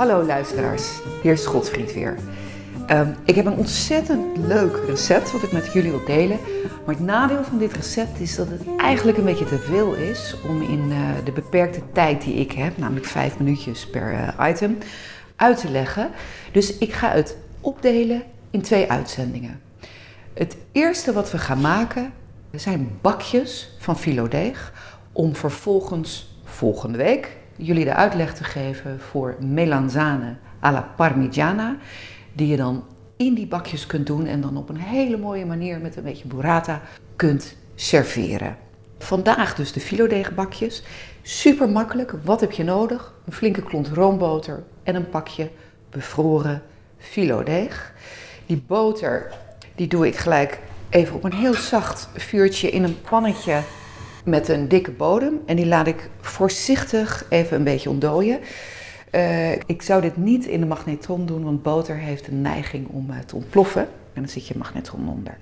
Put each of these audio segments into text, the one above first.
Hallo luisteraars, hier is Godfried weer. Ehm, ik heb een ontzettend leuk recept wat ik met jullie wil delen. Maar het nadeel van dit recept is dat het eigenlijk een beetje te veel is om in eh, de beperkte tijd die ik heb, namelijk vijf minuutjes per eh, item, uit te leggen. Dus ik ga het opdelen in twee uitzendingen. Het eerste wat we gaan maken zijn bakjes van filodeeg om vervolgens volgende week jullie de uitleg te geven voor melanzane alla parmigiana, die je dan in die bakjes kunt doen en dan op een hele mooie manier met een beetje burrata kunt serveren. Vandaag dus de filodeegbakjes. Super makkelijk. Wat heb je nodig? Een flinke klont roomboter en een pakje bevroren filodeeg. Die boter die doe ik gelijk even op een heel zacht vuurtje in een pannetje met een dikke bodem. En die laat ik voorzichtig even een beetje ontdooien. Uh, ik zou dit niet in de magnetron doen, want boter heeft een neiging om uh, te ontploffen. En dan zit je magnetron onder.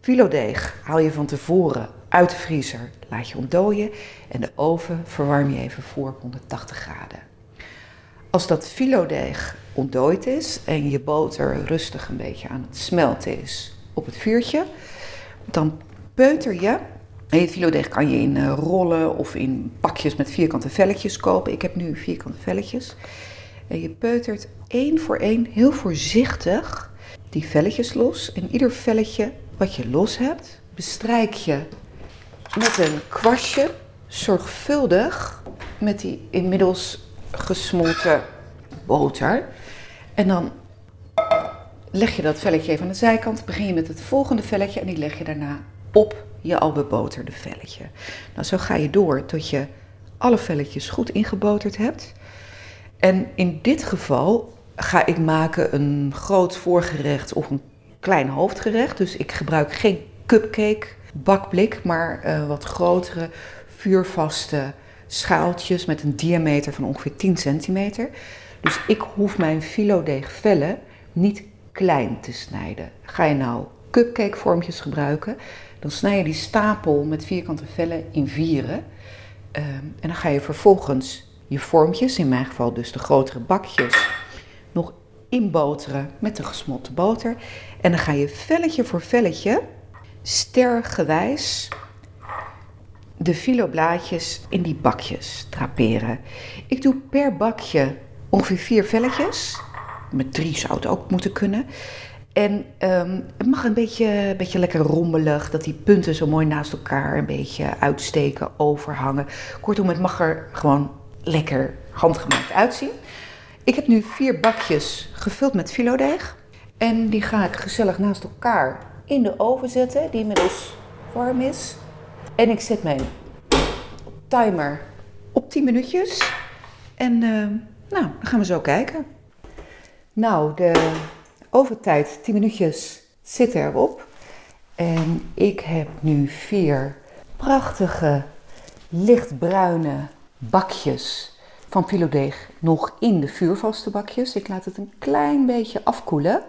Filodeeg haal je van tevoren uit de vriezer, laat je ontdooien en de oven verwarm je even voor 180 graden. Als dat filodeeg ontdooid is en je boter rustig een beetje aan het smelten is op het vuurtje, dan peuter je je filodeeg kan je in uh, rollen of in pakjes met vierkante velletjes kopen. Ik heb nu vierkante velletjes. En je peutert één voor één heel voorzichtig die velletjes los. En ieder velletje wat je los hebt, bestrijk je met een kwastje zorgvuldig met die inmiddels gesmolten boter. En dan leg je dat velletje even aan de zijkant. Begin je met het volgende velletje en die leg je daarna op je al beboterde velletje. Nou, zo ga je door tot je alle velletjes goed ingeboterd hebt. En in dit geval ga ik maken een groot voorgerecht of een klein hoofdgerecht. Dus ik gebruik geen cupcake bakblik, maar uh, wat grotere vuurvaste schaaltjes met een diameter van ongeveer 10 centimeter. Dus ik hoef mijn filodeeg vellen niet klein te snijden. Ga je nou cupcake vormpjes gebruiken, dan snij je die stapel met vierkante vellen in vieren. Um, en dan ga je vervolgens je vormpjes, in mijn geval dus de grotere bakjes, nog inboteren met de gesmolten boter. En dan ga je velletje voor velletje, stergewijs, de filoblaadjes in die bakjes draperen. Ik doe per bakje ongeveer vier velletjes. Met drie zou het ook moeten kunnen. En um, het mag een beetje, beetje lekker rommelig, dat die punten zo mooi naast elkaar een beetje uitsteken, overhangen. Kortom, het mag er gewoon lekker handgemaakt uitzien. Ik heb nu vier bakjes gevuld met filodeeg. En die ga ik gezellig naast elkaar in de oven zetten, die inmiddels warm is. En ik zet mijn timer op 10 minuutjes. En uh, nou, dan gaan we zo kijken. Nou, de Overtijd, 10 minuutjes, zit erop. En ik heb nu vier prachtige lichtbruine bakjes van filodeeg nog in de vuurvaste bakjes. Ik laat het een klein beetje afkoelen.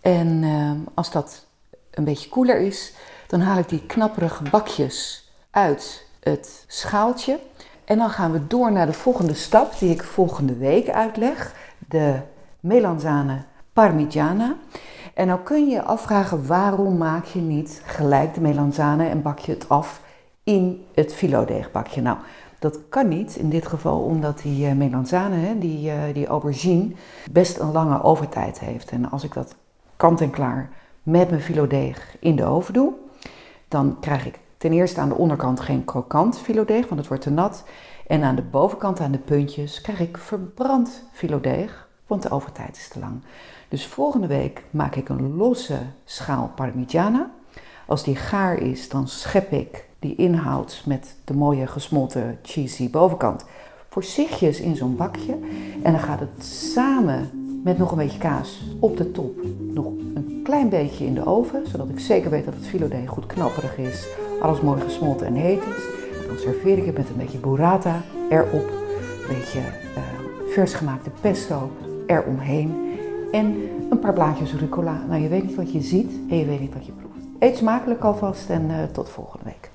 En uh, als dat een beetje koeler is, dan haal ik die knapperige bakjes uit het schaaltje. En dan gaan we door naar de volgende stap die ik volgende week uitleg. De melanzane Parmigiana. En nou kun je je afvragen waarom maak je niet gelijk de melanzane en bak je het af in het filodeegbakje. Nou, dat kan niet in dit geval omdat die uh, melanzane, die, uh, die aubergine, best een lange overtijd heeft. En als ik dat kant en klaar met mijn filodeeg in de oven doe, dan krijg ik ten eerste aan de onderkant geen krokant filodeeg, want het wordt te nat. En aan de bovenkant, aan de puntjes, krijg ik verbrand filodeeg, want de overtijd is te lang. Dus volgende week maak ik een losse schaal parmigiana. Als die gaar is, dan schep ik die inhoud met de mooie gesmolten cheesy bovenkant voorzichtig in zo'n bakje. En dan gaat het samen met nog een beetje kaas op de top nog een klein beetje in de oven, zodat ik zeker weet dat het filodeeg goed knapperig is, alles mooi gesmolten en heet is. Dan serveer ik het met een beetje burrata erop, een beetje uh, vers gemaakte pesto eromheen en een paar blaadjes rucola. Nou, je weet niet wat je ziet en je weet niet wat je proeft. Eet smakelijk alvast en uh, tot volgende week.